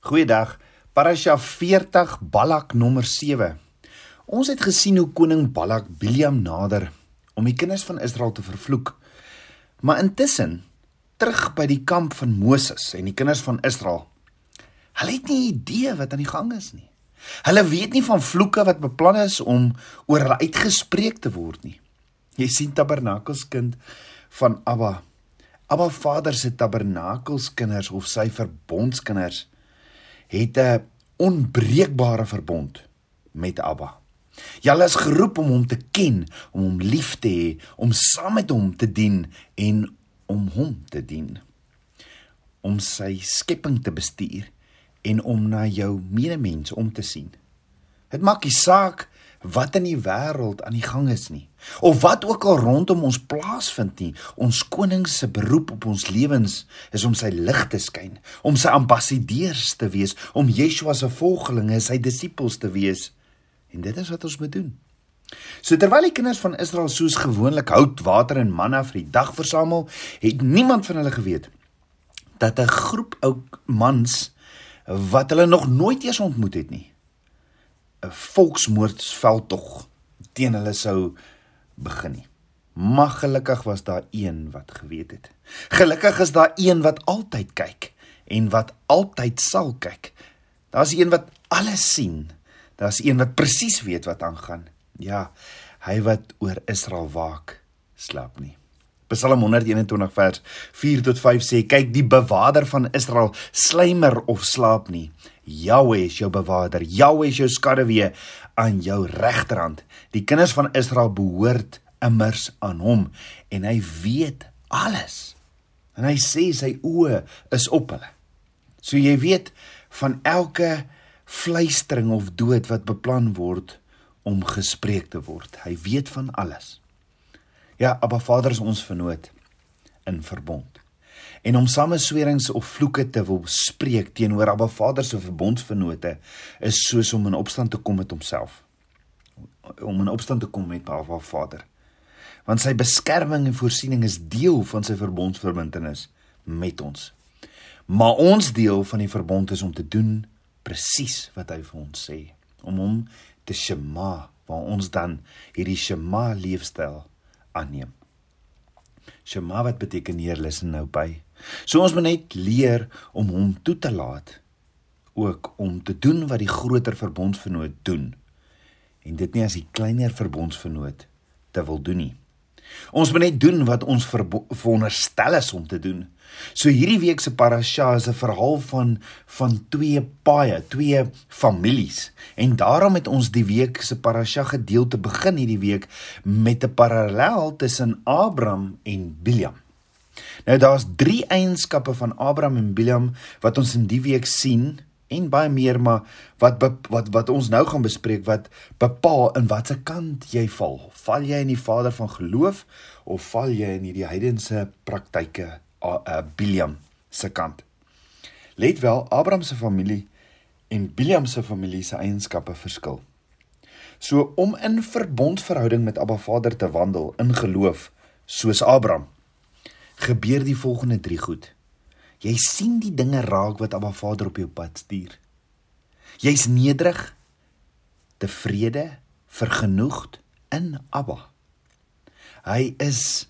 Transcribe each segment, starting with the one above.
Goeiedag. Parasha 40 Balak nommer 7. Ons het gesien hoe koning Balak Biliam nader om die kinders van Israel te vervloek. Maar intussen terug by die kamp van Moses en die kinders van Israel. Hulle het nie idee wat aan die gang is nie. Hulle weet nie van vloeke wat beplan is om oor hulle uitgespreek te word nie. Jy sien tabernakelskind van Abba. Abba Vader se tabernakelskinders of sy verbondskinders het 'n onbreekbare verbond met Abba. Hulle is geroep om hom te ken, om hom lief te hê, om saam met hom te dien en om hom te dien. Om sy skepping te bestuur en om na jou medemens om te sien. Dit maak nie saak wat in die wêreld aan die gang is nie of wat ook al rondom ons plaasvind nie ons koning se beroep op ons lewens is om sy lig te skyn om sy ambassadeurs te wees om Yeshua se volgelinge sy disippels te wees. En dit is wat ons moet doen. So terwyl die kinders van Israel soos gewoonlik hout water en manna vir die dag versamel het niemand van hulle geweet dat 'n groep ou mans wat hulle nog nooit eens ontmoet het nie 'n volksmoordsveldtog teen hulle sou begin nie. Maar gelukkig was daar een wat geweet het. Gelukkig is daar een wat altyd kyk en wat altyd sal kyk. Daar's een wat alles sien. Daar's een wat presies weet wat aangaan. Ja, hy wat oor Israel waak, slaap nie. Psalm 121 vers 4 tot 5 sê: "Kyk, die bewaarder van Israel slymer of slaap nie. Jahweh is jou bewaarder. Jahweh is jou skaduwee aan jou regterhand. Die kinders van Israel behoort immers aan hom en hy weet alles." En hy sê sy oë is op hulle. So jy weet van elke fluistering of dood wat beplan word om gespreek te word. Hy weet van alles. Ja, Abba Vader is ons vernoot in verbond. En om sameswerings of vloeke te wil spreek teenoor Abba Vader se verbondsvernote is soos om in opstand te kom met homself. Om in opstand te kom met Abba Vader. Want sy beskerming en voorsiening is deel van sy verbondsverbintenis met ons. Maar ons deel van die verbond is om te doen presies wat hy vir ons sê, om hom te shema, waar ons dan hierdie shema leefstyl aanneem. Shema wat beteken Heer luister nou by. So ons moet net leer om hom toe te laat ook om te doen wat die groter verbondsvernoot doen en dit nie as die kleiner verbondsvernoot te wil doen nie. Ons moet net doen wat ons veronderstel is om te doen. So hierdie week se parasha is 'n verhaal van van twee paaie, twee families. En daarom het ons die week se parasha gedeelte begin hierdie week met 'n parallel tussen Abraham en Biljam. Nou daar's drie eienskappe van Abraham en Biljam wat ons in die week sien en baie meer maar wat wat wat ons nou gaan bespreek wat bepaal in watter kant jy val. Val jy in die vader van geloof of val jy in hierdie heidense praktyke uh, Biliam se kant? Let wel, Abraham se familie en Biliam se familie se eienskappe verskil. So om in verbondsverhouding met Abba Vader te wandel in geloof soos Abraham gebeur die volgende drie goed. Jy sien die dinge raak wat Abba Vader op jou pad stuur. Jy's nederig, tevrede, vergenoegd in Abba. Hy is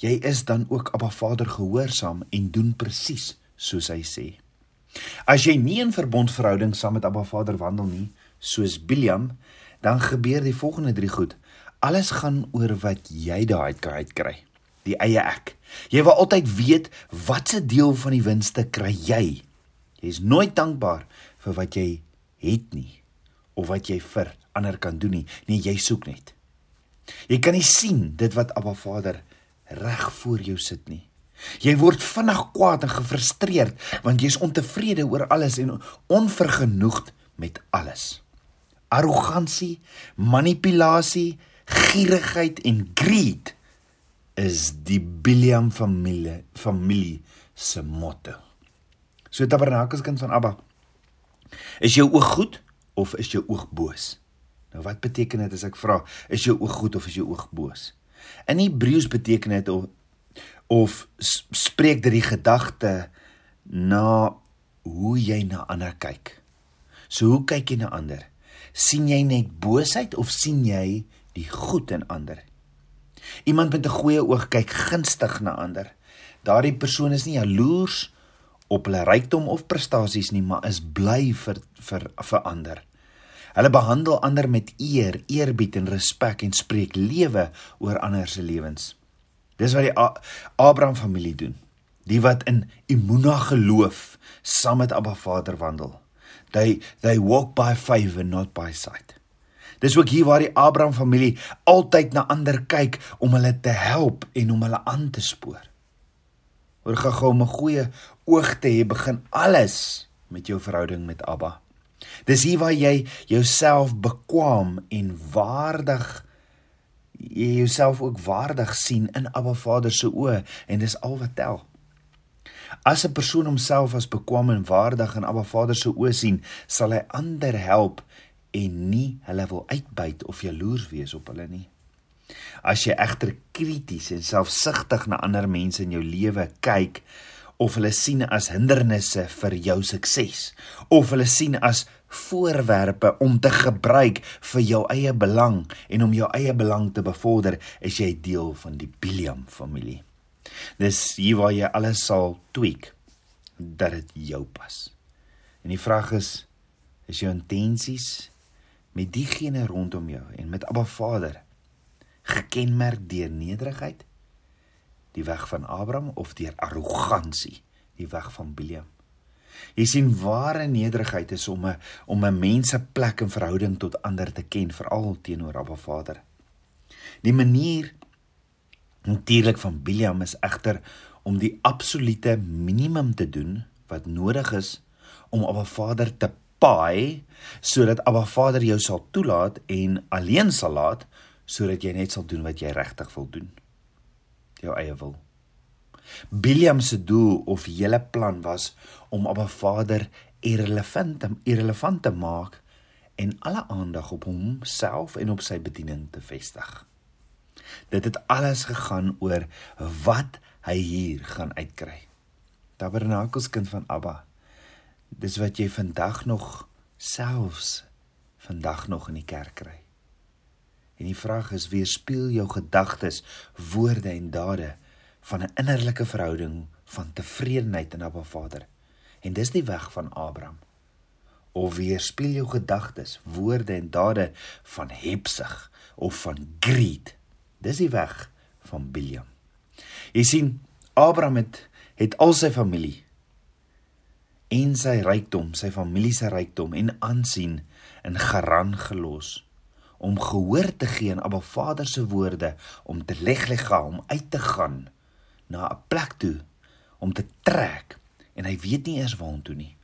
jy is dan ook Abba Vader gehoorsaam en doen presies soos hy sê. As jy nie in verbondverhouding saam met Abba Vader wandel nie, soos Biliam, dan gebeur die volgende drie goed. Alles gaan oor wat jy daai uit kry die eie ek. Jy wil altyd weet watse deel van die winste kry jy. Jy is nooit dankbaar vir wat jy het nie of wat jy vir ander kan doen nie. Nee, jy soek net. Jy kan nie sien dit wat Abba Vader reg voor jou sit nie. Jy word vinnig kwaad en gefrustreerd want jy's ontevrede oor alles en onvergenoegd met alles. Arrogansie, manipulasie, gierigheid en greed is die Biliam familie familie se motto. So tabernakelskind van Abba. Is jou oog goed of is jou oog boos? Nou wat beteken dit as ek vra, is jou oog goed of is jou oog boos? In Hebreëus beteken dit of of spreek dit die gedagte na hoe jy na ander kyk. So hoe kyk jy na ander? sien jy net boosheid of sien jy die goed in ander? Iemand met 'n goeie oog kyk gunstig na ander. Daardie persoon is nie jaloers op hulle rykdom of prestasies nie, maar is bly vir vir vir ander. Hulle behandel ander met eer, eerbied en respek en spreek lewe oor ander se lewens. Dis wat die A Abraham familie doen. Die wat in Imuna geloof saam met Abba Vader wandel. They they walk by faith and not by sight. Dis ook hier waar die Abraham familie altyd na ander kyk om hulle te help en om hulle aan te spoor. Oor gehou om 'n goeie oog te hê begin alles met jou verhouding met Abba. Dis hier waar jy jouself bekwam en waardig jy jouself ook waardig sien in Abba Vader se oë en dis al wat tel. As 'n persoon homself as bekwame en waardig in Abba Vader se oë sien, sal hy ander help en nie hulle wil uitbuit of jaloers wees op hulle nie. As jy egter krities en selfsugtig na ander mense in jou lewe kyk of hulle sien as hindernisse vir jou sukses of hulle sien as voorwerpe om te gebruik vir jou eie belang en om jou eie belang te bevorder, is jy deel van die Biliam familie. Dis hier waar jy alles sal tweak dat dit jou pas. En die vraag is is jou intensies met diegene rondom jou en met Abba Vader gekenmerk deur nederigheid die weg van Abraham of deur arrogansie die weg van Biliam. Jy sien ware nederigheid is om 'n om 'n mens se plek en verhouding tot ander te ken veral teenoor Abba Vader. Die manier Natuurlik van Biliam is egter om die absolute minimum te doen wat nodig is om Abba Vader te paai sodat Abba Vader jou sal toelaat en alleen sal laat sodat jy net sal doen wat jy regtig wil doen. Jou eie wil. Biliam se doel of hele plan was om Abba Vader irrelevant irrelevant te maak en alle aandag op homself en op sy bediening te vestig. Dit het alles gegaan oor wat hy hier gaan uitkry. Tabernakels kind van Abba. Dis wat jy vandag nog selfs vandag nog in die kerk kry. En die vraag is weerspieël jou gedagtes, woorde en dade van 'n innerlike verhouding van tevredenheid in Abba Vader. En dis die weg van Abraham. Of weerspieël jou gedagtes, woorde en dade van hebsug of van greed Dis die weg van Biliam. Jy sien, Abraham het het al sy familie en sy rykdom, sy familie se rykdom en aansien in Garan gelos om gehoor te gee aan Abba Vader se woorde om te leglega om uit te gaan na 'n plek toe om te trek en hy weet nie eers waartoe nie.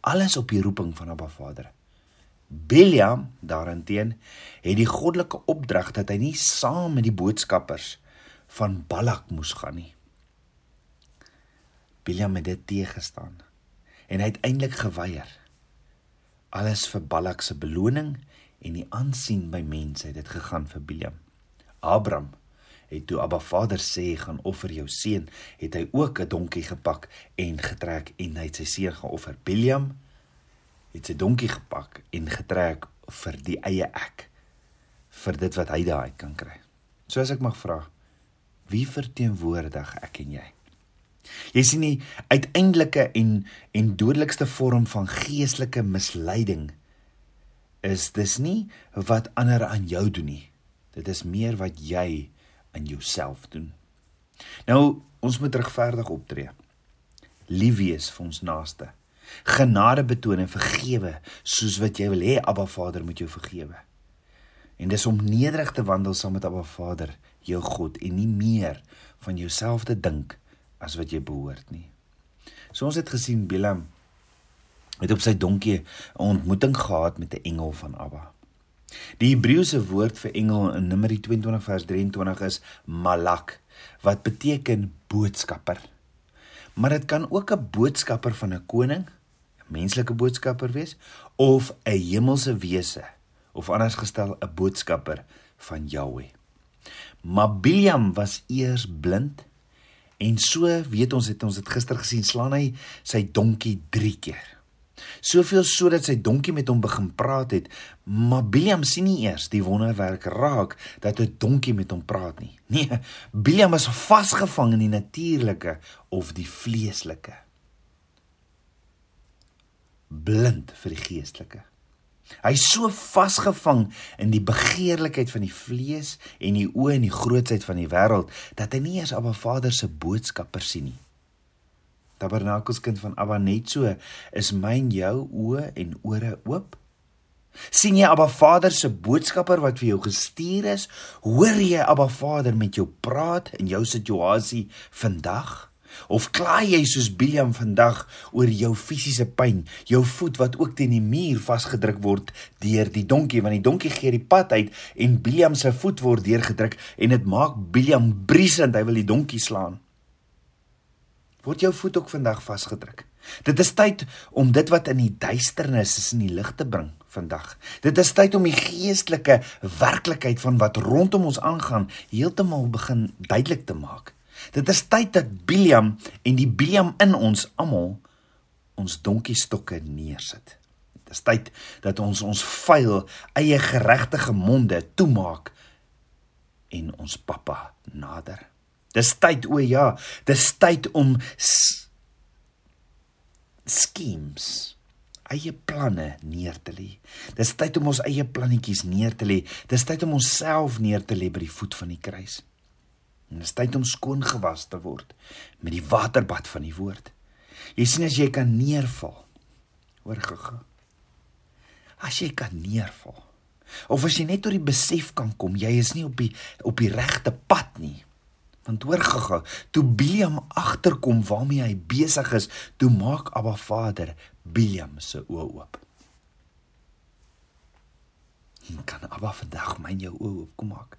Alles op die roeping van Abba Vader. Biliam daarenteen het die goddelike opdrag dat hy nie saam met die boodskappers van Balak moes gaan nie. Biliam het dit teëgestaan en hy het eintlik geweier. Alles vir Balak se beloning en die aansien by mense het dit gegaan vir Biliam. Abraham het toe Abba Vader sê gaan offer jou seun, het hy ook 'n donkie gepak en getrek en hy het sy seun geoffer. Biliam het sy donkie gepak en getrek vir die eie ek vir dit wat hy daai kan kry. So as ek mag vra, wie verteenwoordig ek en jy? Jy sien die uiteindelike en en dodelikste vorm van geestelike misleiding is dis nie wat ander aan jou doen nie. Dit is meer wat jy aan jouself doen. Nou, ons moet regverdig optree. Lief wees vir ons naaste genade betoon en vergewe soos wat jy wil hê Abba Vader moet jou vergewe. En dis om nederig te wandel saam met Abba Vader, jou God en nie meer van jouself te dink as wat jy behoort nie. So ons het gesien Bilam het op sy donkie 'n ontmoeting gehad met 'n engel van Abba. Die Hebreëse woord vir engel in Numeri 22 vers 23 is malak wat beteken boodskapper. Maar dit kan ook 'n boodskapper van 'n koning menslike boodskapper wees of 'n hemelse wese of anders gestel 'n boodskapper van Jahweh. Maar Biliam was eers blind En so weet ons het ons dit gister gesien slaan hy sy donkie 3 keer. Soveel sodat sy donkie met hom begin praat het, maar Biliam sien nie eers die wonderwerk raak dat 'n donkie met hom praat nie. Nee, Biliam is vasgevang in die natuurlike of die vleeslike. Blind vir die geestelike. Hy's so vasgevang in die begeerlikheid van die vlees en die oë en die grootsheid van die wêreld dat hy nie eens Abba Vader se boodskapper sien nie. Tabernakelskind van Abba net so is myn jou oë en ore oop. sien jy Abba Vader se boodskapper wat vir jou gestuur is? Hoor jy Abba Vader met jou praat in jou situasie vandag? Of kla jy soos Biliam vandag oor jou fisiese pyn, jou voet wat ook teen die muur vasgedruk word deur die donkie want die donkie gee die pad uit en Biliam se voet word deurgedruk en dit maak Biliam briesend, hy wil die donkie slaan word jou voet ook vandag vasgedruk. Dit is tyd om dit wat in die duisternis is in die lig te bring vandag. Dit is tyd om die geestelike werklikheid van wat rondom ons aangaan heeltemal begin duidelik te maak. Dit is tyd dat Biliam en die Biliam in ons almal ons donkiestokke neersit. Dit is tyd dat ons ons vuil eie geregtige monde toemaak en ons pappa nader. Dis tyd o ja, dis tyd om schemes eie planne neer te lê. Dis tyd om ons eie plannetjies neer te lê. Dis tyd om onsself neer te lê by die voet van die kruis. En dis tyd om skoon gewas te word met die waterbad van die woord. Jy sien as jy kan neerval. Hoor gou. As jy kan neerval. Of as jy net tot die besef kan kom jy is nie op die op die regte pad nie. Want hoor gaga, toe Biliam agterkom waarmee hy besig is, toe maak Abba Vader Biliam se oë oop. En kan Abba vandag my jou oë oop kom maak?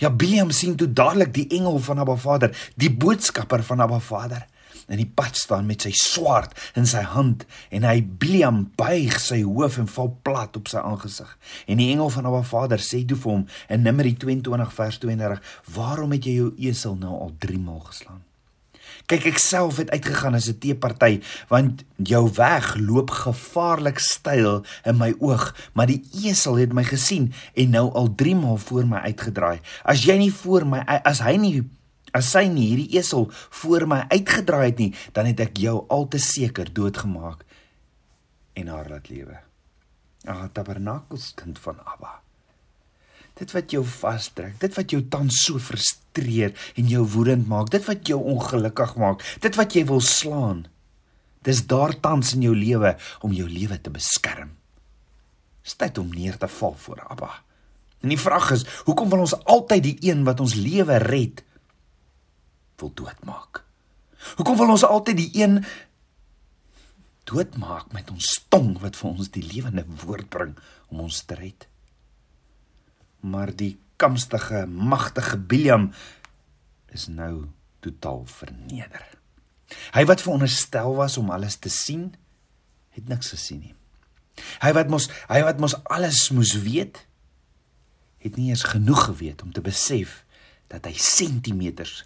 Ja, Biliam sien toe dadelik die engel van Abba Vader, die boodskapper van Abba Vader in die pad staan met sy swaard in sy hand en hy Biliam buig sy hoof en val plat op sy aangesig. En die engel van Abba Vader sê toe vir hom in Numeri 22 vers 32: "Waarom het jy jou esel nou al 3 maal geslaan?" Kyk ek self het uitgegaan as 'n teeparty want jou weg loop gevaarlik styl in my oog maar die esel het my gesien en nou al 3 maal voor my uitgedraai as jy nie voor my as hy nie As sy nie hierdie esel voor my uitgedraai het nie, dan het ek jou al te seker doodgemaak en haar laat lewe. Ah, tabernakels kind van Abba. Dit wat jou vasdruk, dit wat jou tans so frustreer en jou woedend maak, dit wat jou ongelukkig maak, dit wat jy wil slaan. Dis daar tans in jou lewe om jou lewe te beskerm. Stad om neer te val voor Abba. En die vraag is, hoekom wil ons altyd die een wat ons lewe red wil doodmaak? Hoekom wil ons altyd die een doodmaak met ons tong wat vir ons die lewende woord bring om ons te red? Maar die kamstige, magtige Biliam is nou totaal verneder. Hy wat veronderstel was om alles te sien, het niks gesien nie. Hy wat mos hy wat mos alles moes weet, het nie eens genoeg geweet om te besef dat hy sentimeters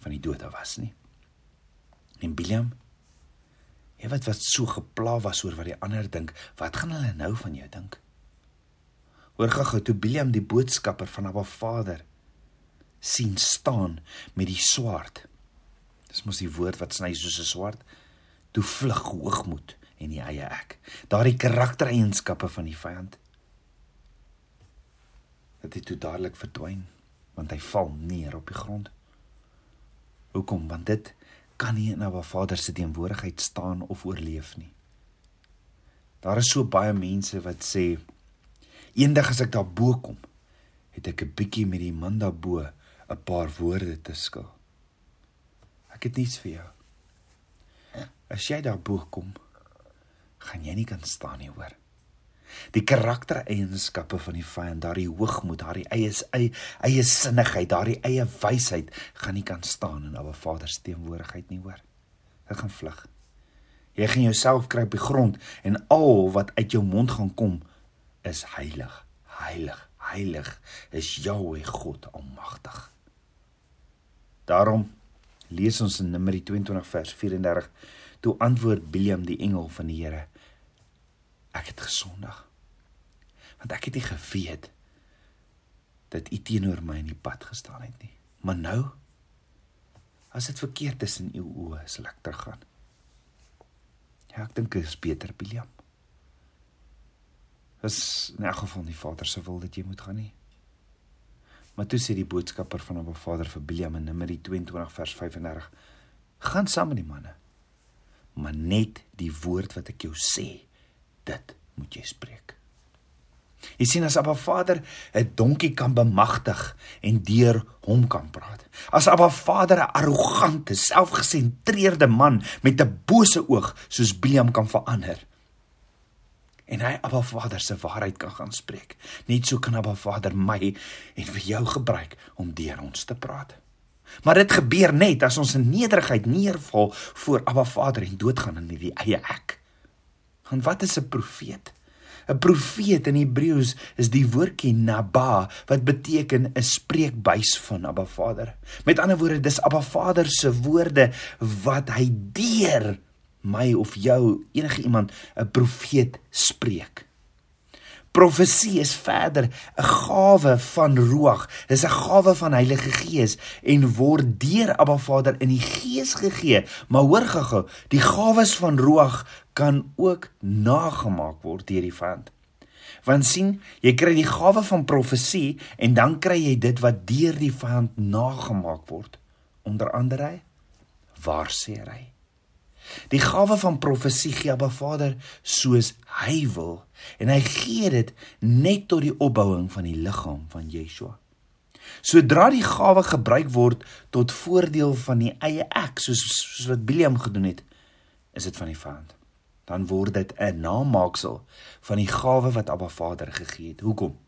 van die dood af was nie. En Biliam, jy wat wat so gepla was oor wat die ander dink, wat gaan hulle nou van jou dink? Hoor gou toe Biliam die boodskapper van Abba Vader sien staan met die swaard. Dis mos die woord wat sny soos 'n swaard. Toe vlug hoogmoed en die eie ek. Daardie karaktereienskappe van die vyand. Dit het toe dadelik verdwyn want hy val neer op die grond. Hoekom? Want dit kan nie in 'n Vader se teenwoordigheid staan of oorleef nie. Daar is so baie mense wat sê eendag as ek daar bo kom, het ek 'n bietjie met die man daar bo 'n paar woorde te skil. Ek het niets vir jou. As jy daar bo kom, gaan jy nie kan staan nie, hoor. Die karaktereienskappe van die vyand, daardie hoogmoed, daardie eie eie, eie sinnigheid, daardie eie wysheid gaan nie kan staan in Abba Vader se teenwoordigheid nie, hoor. Dit gaan vlug. Jy gaan jouself kry op die grond en al wat uit jou mond gaan kom is heilig, heilig, heilig is Jahweh God almagtig. Daarom lees ons in Numeri 22 vers 34 toe antwoord Biliam die engel van die Here ek het gesondig. Want ek het nie geweet dat u teenoor my in die pad gestaan het nie. Maar nou as dit verkeerd is in u oë sal ek teruggaan. Ja ek dink dit is beter Biliam is in elk geval nie Vader se wil dat jy moet gaan nie. Maar toe sê die boodskapper van Abba Vader vir Biliam in Numeri 22 vers 35: "Gaan saam met die manne, maar net die woord wat ek jou sê, dit moet jy spreek." Jy sien as Abba Vader 'n donkie kan bemagtig en deur hom kan praat. As Abba Vader 'n arrogante, selfgesentreerde man met 'n bose oog soos Biliam kan verander, en hy Abba Vader se waarheid kan gaan spreek. Net so kan Abba Vader my en vir jou gebruik om deur ons te praat. Maar dit gebeur net as ons in nederigheid neerval voor Abba Vader en doodgaan in die eie ek. Want wat is 'n profeet? 'n Profeet in Hebreëus is die woordjie naba wat beteken 'n spreekbuis van Abba Vader. Met ander woorde, dis Abba Vader se woorde wat hy deur my of jou enige iemand 'n profeet spreek. Profesie is verder 'n gawe van Ruach. Dis 'n gawe van Heilige Gees en word deur Abba Vader in die Gees gegee. Maar hoor gou-gou, die gawes van Ruach kan ook nagemaak word deur die vyand. Want sien, jy kry die gawe van profesie en dan kry jy dit wat deur die vyand nagemaak word. Onder andere waar sê hy? Die gawe van profesie gee Abba Vader soos hy wil en hy gee dit net tot die opbouing van die liggaam van Yeshua. Sodra die gawe gebruik word tot voordeel van die eie ek soos soos wat Biliam gedoen het, is dit van die vyand. Dan word dit 'n namaaksel van die gawe wat Abba Vader gegee het. Hoekom?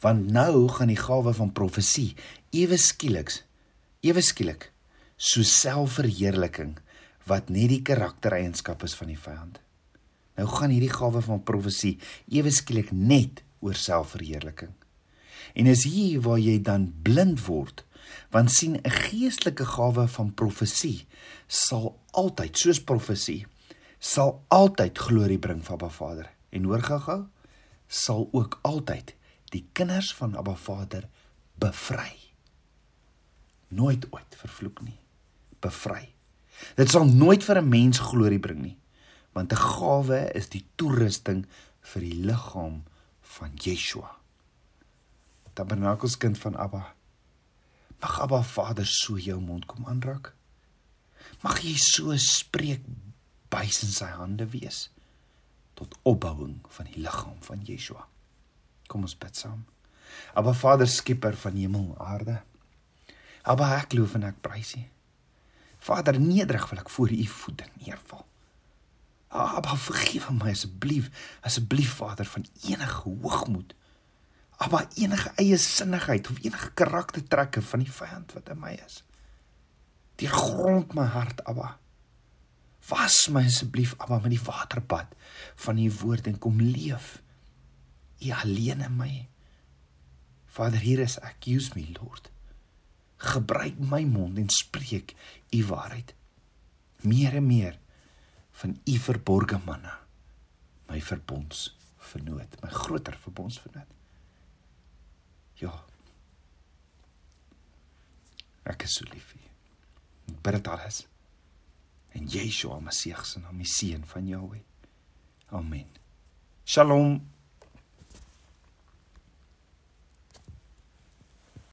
Want nou gaan die gawe van profesie ewe skielik ewe skielik so selfverheerliking wat net die karaktereienskap is van die vyand. Nou gaan hierdie gawe van profesie ewe skielik net oor selfverheerliking. En is hier waar jy dan blind word, want sien 'n geestelike gawe van profesie sal altyd soos profesie sal altyd glorie bring vir Abba Vader. En hoor gou-gou, sal ook altyd die kinders van Abba Vader bevry. Nooit ooit vervloek nie. Bevry. Dit sal nooit vir 'n mens glorie bring nie, want 'n gawe is die toerusting vir die liggaam van Yeshua. Tabernakels kind van Abba. Mag Abba Vader so jou mond kom aanraak. Mag jy so spreek bys in sy hande wees tot opbouing van die liggaam van Yeshua. Kom ons bid saam. Abba Vader skieper van hemel en aarde. Abba ek loof en ek prys U. Vader, nederig wil ek voor u voete neerval. Abba, vergewe my asseblief, asseblief Vader van enige hoogmoed. Abba, enige eie sinnigheid of enige karaktertrekke van die vyand wat in my is. Deur grond my hart, Abba. Was my asseblief, Abba, met die waterbad van u woord en kom leef. U alleen in my. Vader, hier is ek. Use me, Lord gebruik my mond en spreek u waarheid. Meer en meer van u verborgde manne. My verbonds vernoot, my groter verbonds vernoot. Ja. Ek is so lief vir u. Ek bid dit alles. En Yeshua Messie se naam, die seun van Jahweh. Amen. Shalom.